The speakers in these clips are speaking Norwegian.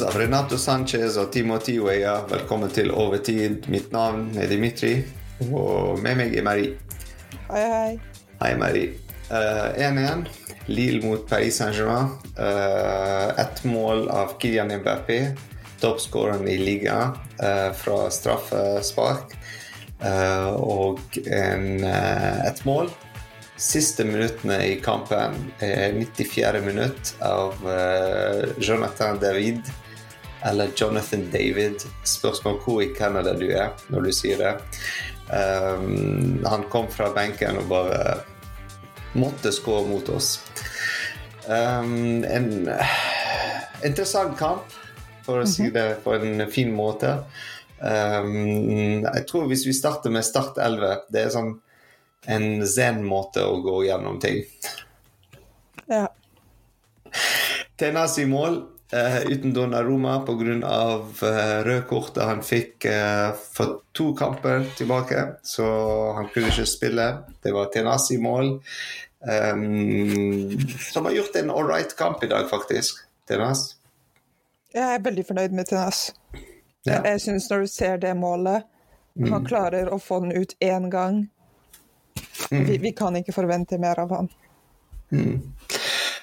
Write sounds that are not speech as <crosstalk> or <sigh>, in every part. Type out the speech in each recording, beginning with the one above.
Av Renato Sanchez og Timothy Weya. Velkommen til Overtid. Mitt navn er Dimitri, og med meg er Marie. Hei, hei. Hei, Marie. 1-1. Lille mot Paris Saint-Germain. Uh, Ett mål av Kylian Mbappé, toppskåreren i ligaen, uh, fra straffespark. Uh, og en, et mål siste minuttene i kampen, 94. minutt, av Jonathan David. Eller Jonathan David. Spørsmål hvor i Canada du er når du sier det. Um, han kom fra benken og bare måtte skåre mot oss. Um, en interessant kamp, for å si mhm. det på en fin måte. Um, jeg tror hvis vi starter med Start 11 Det er sånn en zen-måte å gå gjennom ting. Ja. Tenas i mål uh, uten Donnaroma pga. Uh, rødkortet han fikk uh, for to kamper tilbake. Så han kunne ikke spille. Det var Tenas i mål. Um, som har gjort en right kamp i dag, faktisk. Tenas. Jeg er veldig fornøyd med Tenas. Ja. Jeg, jeg syns når du ser det målet mm. Han klarer å få den ut én gang Mm. Vi, vi, kan ikke forvente mer av han. Mm.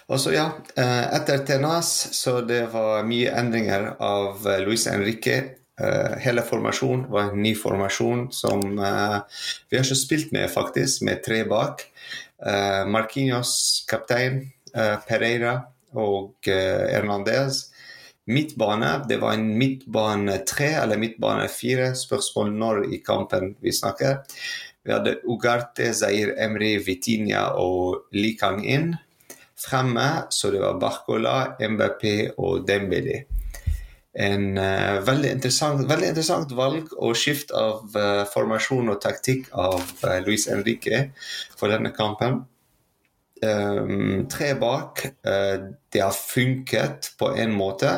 Og så, ja, eh, etter Tenas så det var mye endringer av eh, Luis Henrique. Eh, hele formasjonen var en ny formasjon som vi har ikke spilt med, faktisk, med tre bak. Marquinhos kaptein, Pereira og Hernandez. Midtbane, det var en midtbane tre eller midtbane fire, spørsmål når i kampen vi snakker. Vi hadde Ugarte, Zair Emri, Vitinha og Li Kang-in. Fremme så det var Barcola, MBP og Dembélé. En uh, veldig, interessant, veldig, interessant, valg og skift av uh, formasjon og taktikk av uh, Luis Henrique for denne kampen. Um, tre bak. det har funket på en måte.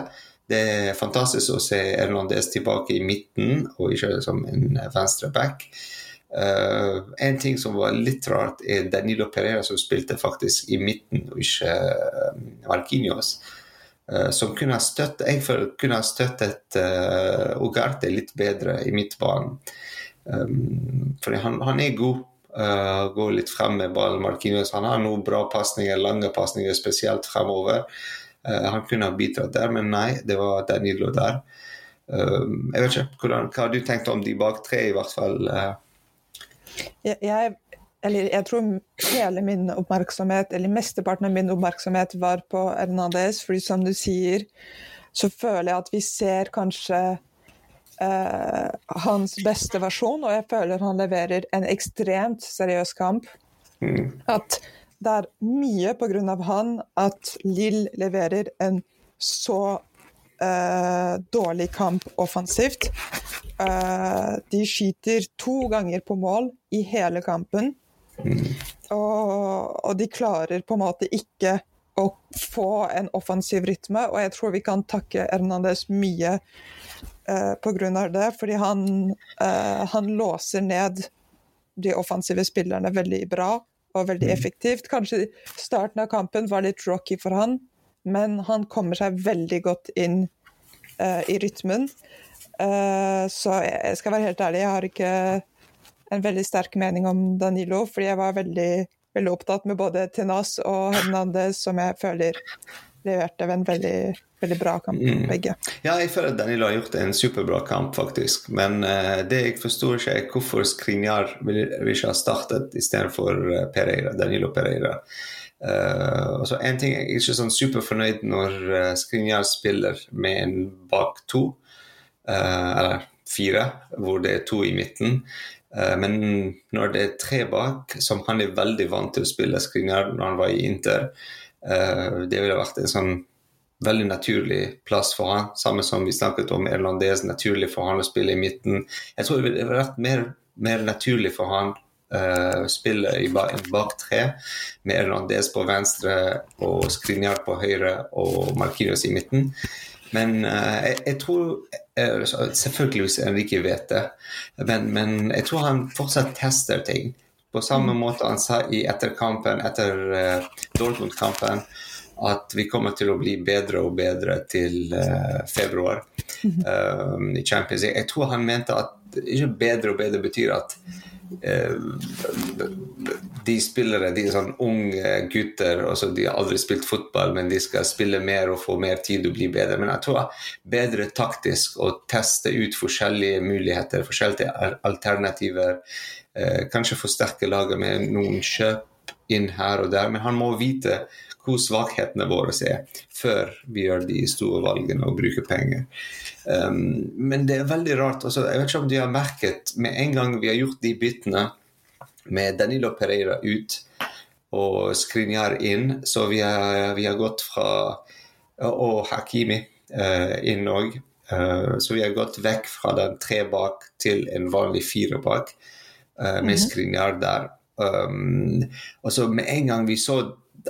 Det er fantastisk å se Hernandez tilbake i midten og ikke som en venstre back. Uh, en ting som var litt rart, er Danilo Pereira som spilte faktisk i midten, og ikke uh, Marquinhos. Uh, som kunne ha støttet Jeg kunne ha støttet uh, Ugarte litt bedre i midtbanen. Um, for han, han, er god. Uh, går litt frem med ballen. Marquinhos han har noen bra pasninger, lange pasninger, spesielt fremover. Han kunne ha bidratt der, men nei, det var Danilo der. Jeg vet ikke hvordan, hva du tenkt om de bak tre, i hvert fall. Uh, jeg, eller jeg tror hele min oppmerksomhet, eller mesteparten av min oppmerksomhet var på Hernandez, fordi som du sier, så føler jeg at vi ser kanskje eh, hans beste versjon, og jeg føler han leverer en ekstremt seriøs kamp. Mm. At det er mye av han at Lill leverer en så uh, dårlig kamp offensivt. Uh, de skyter to ganger på mål i hele kampen. Mm. Og, og, de klarer på en måte ikke å få en offensiv rytme, og jeg tror vi kan takke Hernandez mye uh, pga. det, fordi han, uh, han låser ned de offensive spillerne veldig bra og veldig mm. effektivt. Kanskje starten av kampen var litt rocky for han, men han kommer seg veldig godt inn uh, i rytmen. Uh, så jeg skal være helt ærlig, jeg har ikke en veldig sterk mening om Danilo, fordi jeg var veldig, veldig opptatt med både Tenas og Hernandez, som jeg føler leverte en veldig, veldig bra kamp, mm. begge. Ja, jeg føler at Danilo har gjort en superbra kamp, faktisk. Men uh, det jeg forstår ikke, er hvorfor Skrinjar vil, vil ikke ha startet istedenfor Pereira, Danilo Pereira. Uh, altså en ting Jeg er ikke sånn superfornøyd når uh, Skrinjar spiller med en bak to, uh, eller fire, hvor det er to i midten. Uh, men når det er tre bak, som han er veldig vant til å spille Skrinjar når han var i Inter, det ville vært en sånn veldig naturlig plass for han, samme som vi snakket om Irlandes, naturlig for han å spille i midten. Jeg tror det ville vært mer, mer naturlig for han uh, spille i bak tre, med Hernandez på venstre og Skriniar på høyre og Marquinhos i midten. Men uh, jeg, jeg, tror uh, Selvfølgelig hvis Enrique vet det, men, men, jeg tror han fortsatt tester ting. På samme mm. måte han sa i etterkampen, etter uh, Dortmund-kampen, at vi kommer til å bli bedre og bedre til februar um, i Champions League. Jeg tror han mente at ikke bedre og bedre betyr at uh, de spillere, de er sånn unge gutter, altså de har aldri spilt fotball, men de skal spille mer og få mer tid og bli bedre. Men jeg tror bedre taktisk å teste ut forskjellige muligheter, forskjellige alternativer. Uh, kanskje forsterke laget med noen kjøp inn her og der, men han må vite hvor svakhetene våre er, før vi gjør de store valgene og bruker penger. Um, men det er veldig rart. Altså, jeg vet ikke om de har merket med en gang vi har gjort de byttene med Danilo Pereira ut og Skrinjar inn, så vi har, vi har gått fra Og Hakimi uh, inn òg. Uh, så vi har gått vekk fra den tre bak til en vanlig fire bak, uh, med mm -hmm. Skrinjar der. Um, og så Med en gang vi så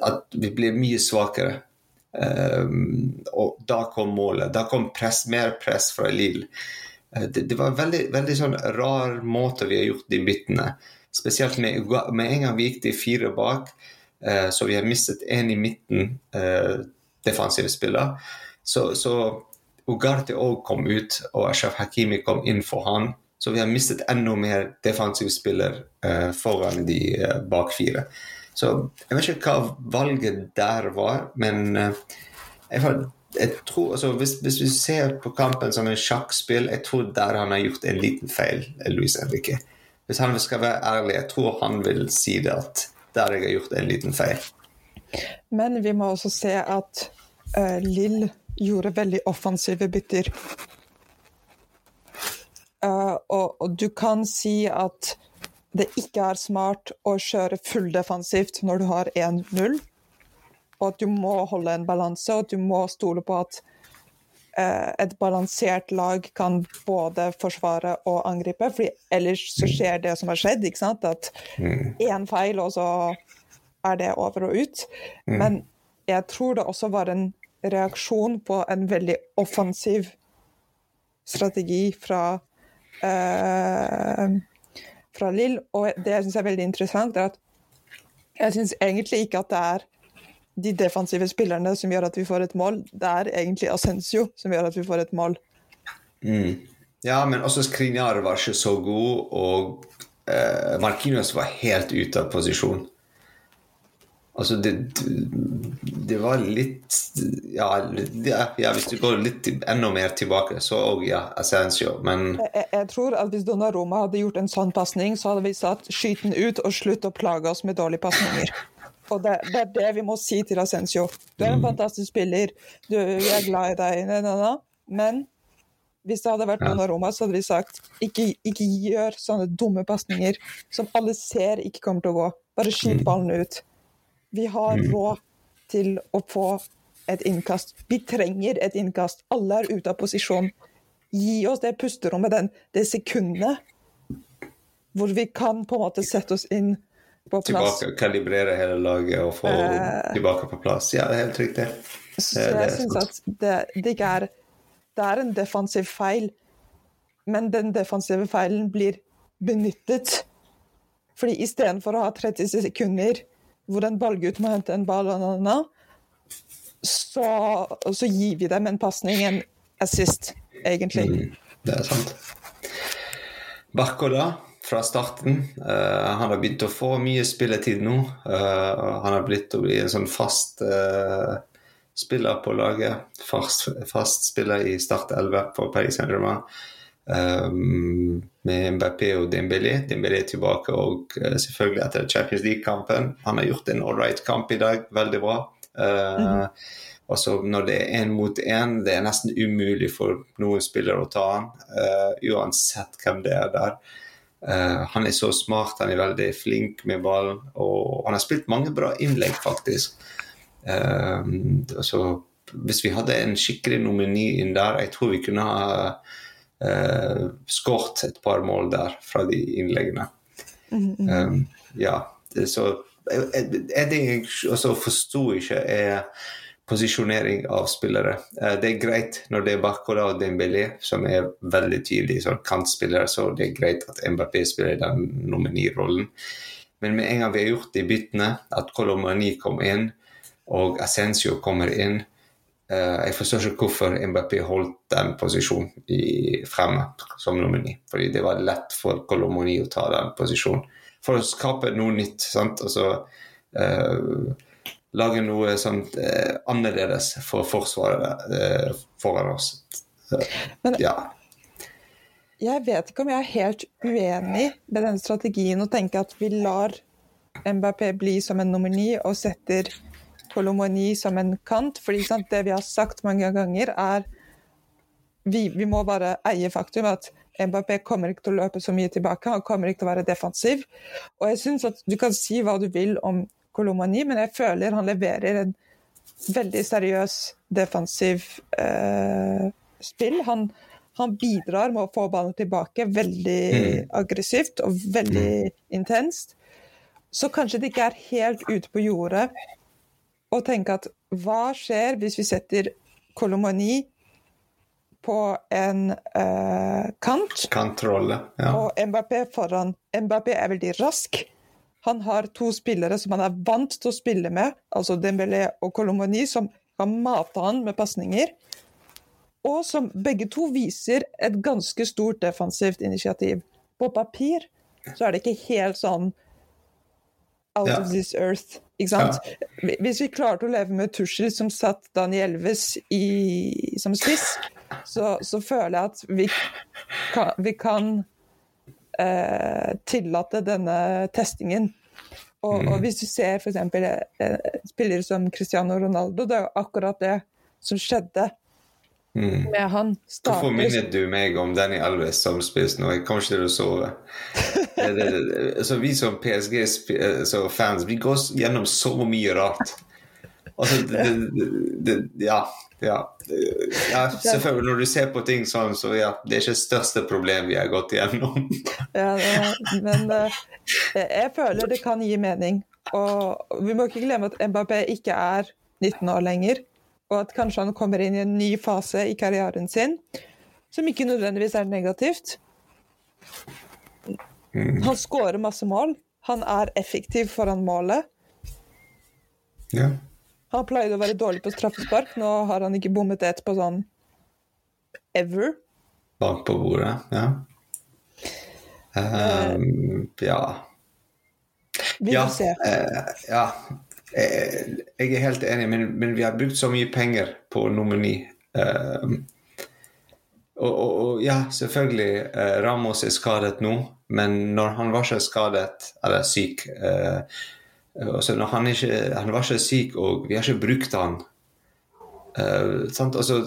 at vi ble mye svakere, um, og da kom målet. Da kom press, mer press fra Lille. Uh, det, det, var en veldig, veldig sånn rar måte vi har gjort de byttene. Spesielt med, med en gang vi gikk de fire bak, uh, så vi har mistet én i midten, uh, defensive spiller. Så, så Ugarte òg kom ut, og Ashraf Hakimi kom inn for han. Så vi har mistet enda mer defensiv spiller uh, foran de uh, bak fire. Så jeg vet ikke hva valget der var, men uh, jeg, jeg, tror altså, hvis, hvis, vi ser på kampen som en sjakkspill, jeg tror der han har gjort en liten feil, Luis Henrique. Hvis han skal være ærlig, jeg tror han vil si det at der jeg har gjort en liten feil. Men vi må også se at Lill gjorde veldig offensive bytter. Uh, og, og, du kan si at det ikke er smart å kjøre fulldefensivt når du har 1-0, og at du må holde en balanse, og at du må stole på at uh, et balansert lag kan både forsvare og angripe, for ellers så skjer det som har skjedd, ikke sant? at én mm. feil, og så er det over og ut. Mm. Men jeg tror det også var en reaksjon på en veldig offensiv strategi fra Eh, fra Lill. Og det jeg syns er veldig interessant, er at jeg syns egentlig ikke at det er de defensive spillerne som gjør at vi får et mål. Det er egentlig Ascencio som gjør at vi får et mål. Mm. Ja, men også Skriniar var ikke så god, og eh, Markinos var helt ute av posisjon. Altså, det, det var litt ja, ja, hvis du går litt enda mer tilbake, så òg ja, Ascencio, men jeg, jeg, tror at hvis Donnaroma hadde gjort en sånn pasning, så hadde vi satt 'skyt den ut' og slutt å plage oss med dårlige pasninger. Og det, det, er det vi må si til Ascencio. Du er en mm. fantastisk spiller, du, vi er glad i deg, na, na, na. men hvis det hadde vært ja. Donnaroma, så hadde vi sagt ikke, ikke gjør sånne dumme pasninger som alle ser ikke kommer til å gå. Bare skyt mm. ballen ut. Vi har mm. råd til å få et innkast. Vi trenger et innkast. Alle er ute av posisjon. Gi oss det pusterommet, den, det sekundet hvor vi kan på en måte sette oss inn på plass. Tilbake, kalibrere hele laget og få eh, tilbake på plass. Ja, det er helt riktig. Så jeg syns at det, det, ikke er Det er en defensiv feil, men den defensive feilen blir benyttet. Fordi istedenfor å ha 30 sekunder hvor en ballgutt må hente en ball, så, så gir vi dem en pasning, en assist, egentlig. Mm, det er sant. Barcola fra starten. Uh, han har begynt å få mye spilletid nå. Uh, han har blitt å bli en sånn fast uh, spiller på laget. Fast, fast spiller i Start 11 for Paris Saint-Germain. Um, med Mbappé og Dembélé. Dembélé er tilbake og uh, selvfølgelig etter Champions League-kampen. Han har gjort en right kamp i dag, veldig bra. Uh, mm. Og så når det er én mot én, det er nesten umulig for noen spillere å ta han, uh, uansett hvem det er der. Uh, han er så smart, han er veldig flink med ballen, og han har spilt mange bra innlegg, faktisk. Uh, så hvis vi hadde en skikkelig nomini inn der, jeg tror vi kunne ha uh, skåret et par mål der fra de innleggene. Mm -hmm. um, ja, så En ting jeg forsto ikke, er posisjonering av spillere. Uh, det er greit når det er Bakola og Dembélé som er veldig tydelige sånn kantspillere, så det er greit at Mbappé spiller den nominirollen. Men med en gang vi har gjort de byttene, at Kolomani kom inn, og Ascencio kommer inn. Uh, jeg forstår ikke hvorfor Mbappé holdt den posisjonen i, fremme som nummer ni. Fordi det var lett for Kolomoni å ta den posisjonen. For å skape noe nytt. sant? Altså, uh, lage noe sånt uh, annerledes for Forsvaret foran oss. Men ja. jeg vet ikke om jeg er helt uenig med den strategien å tenke at vi lar Mbappé bli som en nummer ni og setter Kolomoni som en kant. fordi sant, Det vi har sagt mange ganger, er vi, vi må bare eie faktum at MBP kommer ikke til å løpe så mye tilbake, han kommer ikke til å være defensiv. Og jeg synes at Du kan si hva du vil om Kolomoni, men jeg føler han leverer en veldig seriøs defensiv eh, spill. Han, han, bidrar med å få ballen tilbake veldig mm. aggressivt og veldig mm. intenst. Så kanskje det ikke er helt ute på jordet å tenke at hva skjer hvis vi setter Kolomani på en uh, kant? Kantrolle, ja. Og Mbappé foran. Mbappé er veldig rask. Han har to spillere som han er vant til å spille med, altså Dembélé og Kolomoni, som kan mate han med pasninger. Og som begge to viser et ganske stort defensivt initiativ. På papir så er det ikke helt sånn out ja. of this earth. Ja. Hvis vi klarte å leve med Tuschel som satt Daniel Elves i, som spiss, så, så, føler jeg at vi kan, vi kan eh, tillate denne testingen. Og, mm. og hvis du ser f.eks. Eh, spillere som Cristiano Ronaldo, det er jo akkurat det som skjedde Mm. Med han. Hvorfor minnet du meg om Danny Alves som spiss nå? Jeg kommer ikke til å sove. <laughs> det, det, det, altså, vi som PSG-fans vi går gjennom så mye rart. Altså, ja, ja, ja. Selvfølgelig, når du ser på ting sånn, så ja, det er ikke det største problemet vi har gått igjennom. <laughs> ja, men uh, jeg føler det kan gi mening. Og vi må ikke glemme at Mbappé ikke er 19 år lenger og at kanskje han kommer inn i en ny fase i karrieren sin, som ikke nødvendigvis er negativt. Mm. Han skårer masse mål. Han er effektiv foran målet. Ja. Han pleide å være dårlig på straffespark. Nå har han ikke bommet ett på sånn ever. Bak på bordet, ja. Um, ja. Vil du ja, se. Uh, ja. Eh, jeg er helt enig, men, men, vi har brukt så mye penger på nummer ni. Uh, og, og, og, ja, selvfølgelig, uh, Ramos er skadet nå, men når han var så skadet, eller syk uh, altså når han, ikke, han var så syk, og vi har ikke brukt han Uh, altså,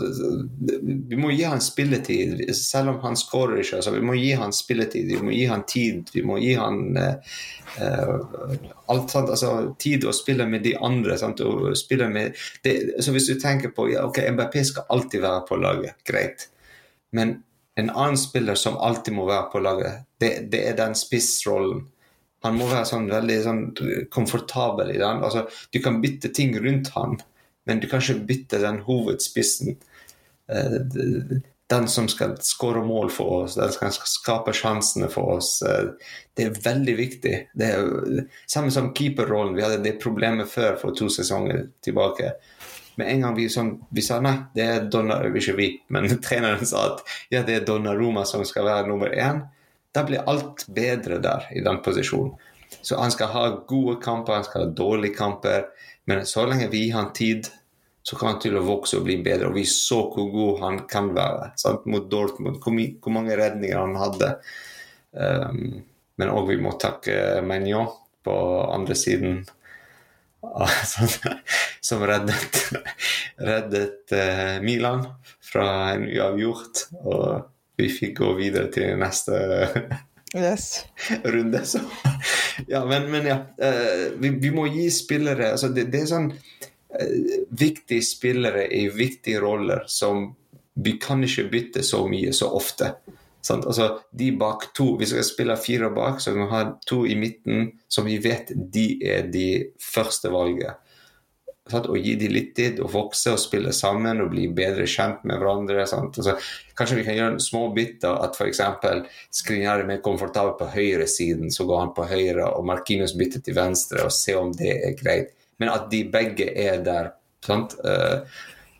vi må gi han spilletid, selv om han skårer ikke. Altså, vi må gi han spilletid, vi må gi han tid. Vi må gi han uh, alt, altså, tid å spille med de andre. Med det, så hvis du tenker på ja, ok, MBP skal alltid være på laget, greit. Men en annen spiller som alltid må være på laget, det, det er den spissrollen. Han må være sånn veldig sånn, komfortabel i den. Altså, du kan bytte ting rundt han men du kan ikke bytte den hovedspissen. Eh, den som skal skåre mål for oss, den som skal skape sjansene for oss. Eh, det er veldig viktig. Det er Samme som keeperrollen. Vi hadde det problemet før for to sesonger tilbake. Med en gang vi, som, vi sa nei, det er Donna, ikke vi, men <laughs> treneren sa at ja, det er Donnaroma som skal være nummer én, da blir alt bedre der i den posisjonen. Så han skal ha gode kamper, han skal ha dårlige kamper. Men så lenge vi gir han tid, så kan han til å vokse og bli bedre. Og vi så hvor god han kan være sant? mot Dortmund, hvor, hvor, mange redninger han hadde. Um, men òg vi må takke Menyon på andre siden, <laughs> som reddet, <laughs> reddet uh, Milan fra en uavgjort. Og vi fikk gå videre til neste yes. <laughs> runde. Så. Ja, men, men ja. Uh, vi, vi, må gi spillere altså det, det, er sånn uh, viktige spillere i viktige roller som vi kan ikke bytte så mye så ofte. Sant? Altså, de bak to, Vi skal spille fire bak, så vi må ha to i midten som vi vet de er de første valget sant? og gi dem litt tid, og vokse og spille sammen og bli bedre kjent med hverandre. Altså, kanskje vi kan gjøre små biter, at f.eks. Skriniar er mer komfortabel på høyresiden, så går han på høyre, og Markinus bytter til venstre, og se om det er greit. men at de begge er der. sant? Uh,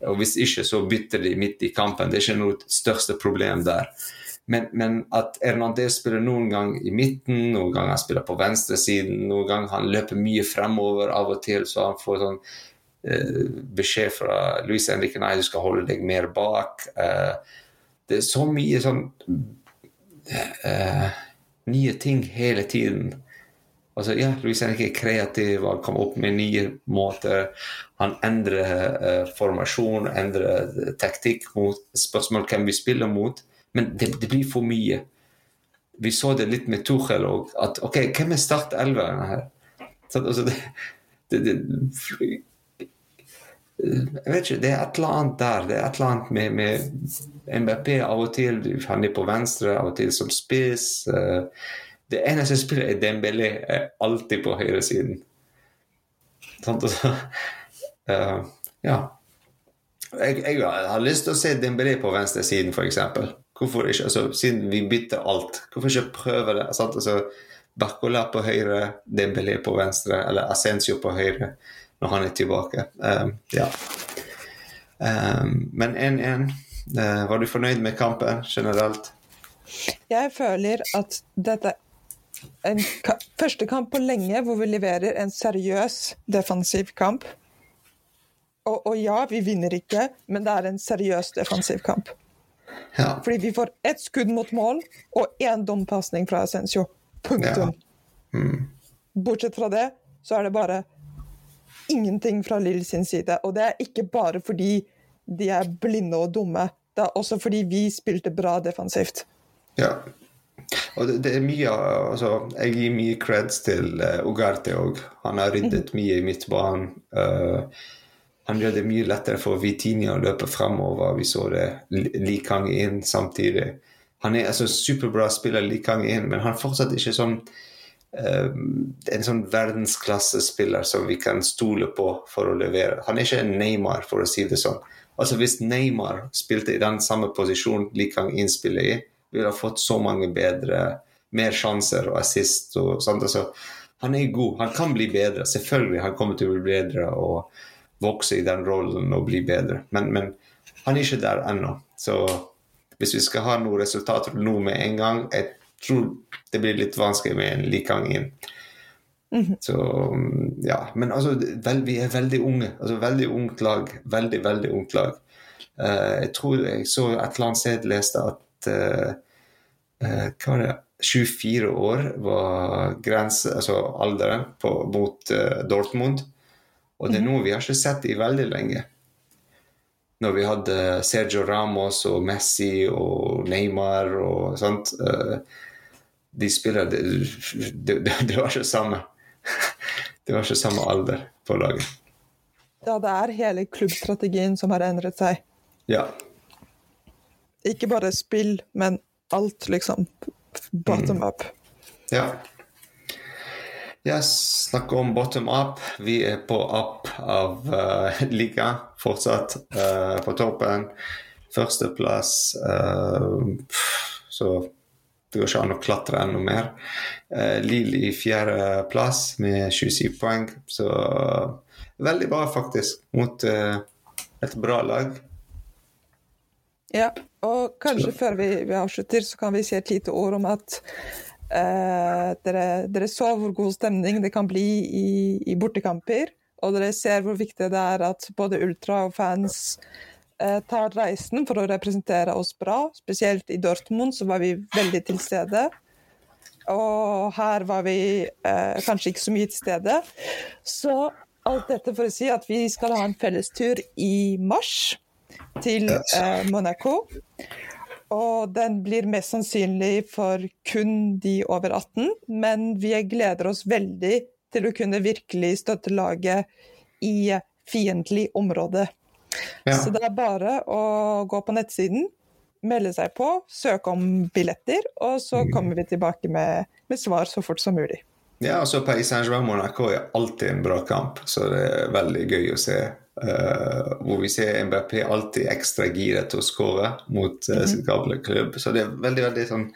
og Hvis ikke, så bytter de midt i kampen. Det er ikke noe største problem der. Men, men at Hernandez spiller noen gang i midten, noen gang han spiller på venstresiden, noen gang han løper mye fremover av og til, så han får sånn eh, beskjed fra Luis Henrique nei, du skal holde deg mer bak. Eh, det er så mye sånn eh, nye ting hele tiden. Altså, ja, Luis Henrique er kreativ, han kommer opp med nye måter. Han endrer formasjon, endrer taktikk mot spørsmål hvem vi spiller mot. Men det, det, blir for mye. Vi så det litt med Tuchel òg. OK, hvem er Start 11 her? Så, altså, det, det, jeg vet ikke, det er et eller annet der. Det er et eller annet med, med MBP av og til. Han er på venstre, av og til som spiss. Uh, det eneste spillet er Dembélé er alltid på høyresiden. Sånn, så, uh, ja. Jeg, jeg, har lyst til å se Dembélé på venstresiden, f.eks. Hvorfor ikke? Altså, siden vi bytter alt, hvorfor ikke prøve det? Sant? Altså, Barcola på høyre, Dembélé på venstre, eller Ascencio på høyre når han er tilbake. Um, ja. Um, men 1-1. Uh, var du fornøyd med kampen generelt? Jeg føler at dette en ka første kamp på lenge hvor vi leverer en seriøs defensiv kamp. Og, og, ja, vi vinner ikke, men det er en seriøs defensiv kamp. Ja. Fordi vi får ett skudd mot mål og én dumpasning fra Ascencio. Punktum. Ja. Mm. Bortsett fra det, så er det bare ingenting fra Lill sin side. Og det er ikke bare fordi de er blinde og dumme, det er også fordi vi spilte bra defensivt. Ja, og det, det, er mye, altså, Jeg gir mye creds til uh, Ugarte òg. Han har ryddet mhm. mye i midtbanen. Uh, han gjør det mye lettere for Vitinha å løpe fremover. Vi så det Likang inn samtidig. Han er altså superbra spiller Likang inn, men han er fortsatt ikke sånn en sånn verdensklassespiller som vi kan stole på for å levere. Han er ikke en Neymar, for å si det sånn. Altså Hvis Neymar spilte i den samme posisjonen like han innspiller i, ville han fått så mange bedre Mer sjanser og assist. Og sånt. Altså, han er god. Han kan bli bedre. Selvfølgelig han kommer til å bli bedre og vokse i den rollen og bli bedre. Men, men han er ikke der ennå. Så hvis vi skal ha noen resultater nå med en gang, jeg tror det blir litt vanskelig med en likgang inn. Mm -hmm. Så ja. Men altså, vel, vi er veldig unge. Altså veldig ungt lag. Veldig, veldig ungt lag. Uh, jeg tror jeg så et eller annet sted leste at uh, uh, hva var det 24 år var grense, altså alderen på, mot Dortmund. Og det er mhm. noe vi har ikke sett i veldig lenge. Når vi hadde Sergio Ramos og Messi og Neymar og sånt. Uh, de spiller det, det, det, var ikke samme Det var ikke <laughs> samme alder på laget. Ja, det er hele klubbstrategien som har endret seg. Ja. Ikke bare spill, men alt, liksom. Bottom mm. up. Ja. Jeg snakker om bottom up. Vi er på up av uh, liga fortsatt uh, på toppen. Førsteplass. Uh, så det går ikke an å klatre enda mer. Uh, Lill i fjerdeplass med 27 poeng. Så veldig bra, faktisk, mot et bra lag. Ja, og kanskje før vi, vi, avslutter, så kan vi si et lite ord om at eh, dere, dere, så hvor god stemning det kan bli i, i, bortekamper. Og dere ser hvor viktig det er at både ultra og fans eh, tar reisen for å representere oss bra. Spesielt i Dortmund så var vi veldig til stede. Og her var vi eh, kanskje ikke så mye til stede. Så alt dette for å si at vi skal ha en fellestur i mars til eh, Monaco. Og den blir mest sannsynlig for kun de over 18, men vi gleder oss veldig til å kunne virkelig støtte laget i fiendtlig område. Ja. Så det er bare å gå på nettsiden, melde seg på, søke om billetter, og så mm. kommer vi tilbake med, med svar så fort som mulig. Ja, altså Paris Saint-Germain Monaco er alltid en bra kamp, så det er veldig gøy å se Uh, hvor vi ser MBP alltid ekstra giret til å skåre mot uh, mm sin gamle klubb. Så det er veldig veldig sånn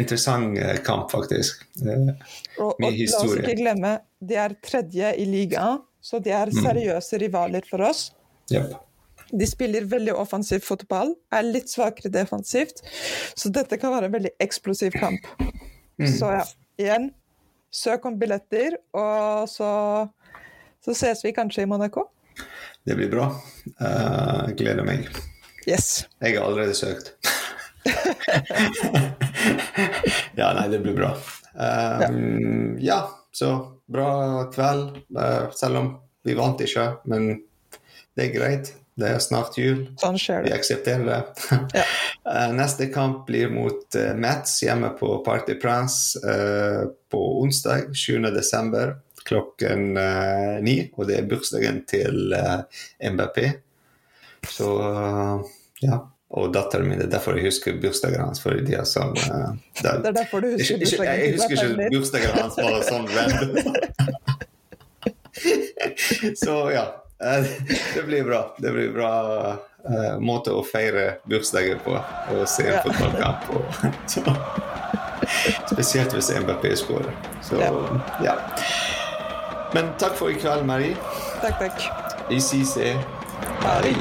interessant uh, kamp, faktisk. og, og la oss ikke glemme, de er tredje i ligaen, så de er seriøse rivaler for oss. Yep. De spiller veldig offensiv fotball, er litt svakere defensivt. Så dette kan være en veldig eksplosiv kamp. Så ja, igjen, søk om billetter, og så, så ses vi kanskje i Monaco. Det blir bra. Uh, gleder meg. Yes. Jeg har allerede søkt. <laughs> ja, nei, det blir bra. Um, ja. ja. så bra kveld. Uh, selv om vi vant ikke, men det er greit. Det er snart jul. Sånn skjer det. Vi aksepterer det. <laughs> Ja. Uh, neste kamp blir mot uh, Metz hjemme på Party Prince uh, på onsdag 7.12. klokken ni. Og det er bursdagen til MBP. Så ja. Og datteren min, det er derfor jeg husker bursdagen hans. for de er sånn... <laughs> det er derfor du husker bursdagen til Jeg husker ikke bursdagen hans bare sånn. <laughs> Så ja. <laughs> Det blir bra. Det blir bra uh, måte å feire bursdagen på. Og se en ja. fotballkamp på. <laughs> Spesielt hvis MBP skårer. Så ja. Men takk for i kveld, Marie. Takk, takk. I CC. Hei.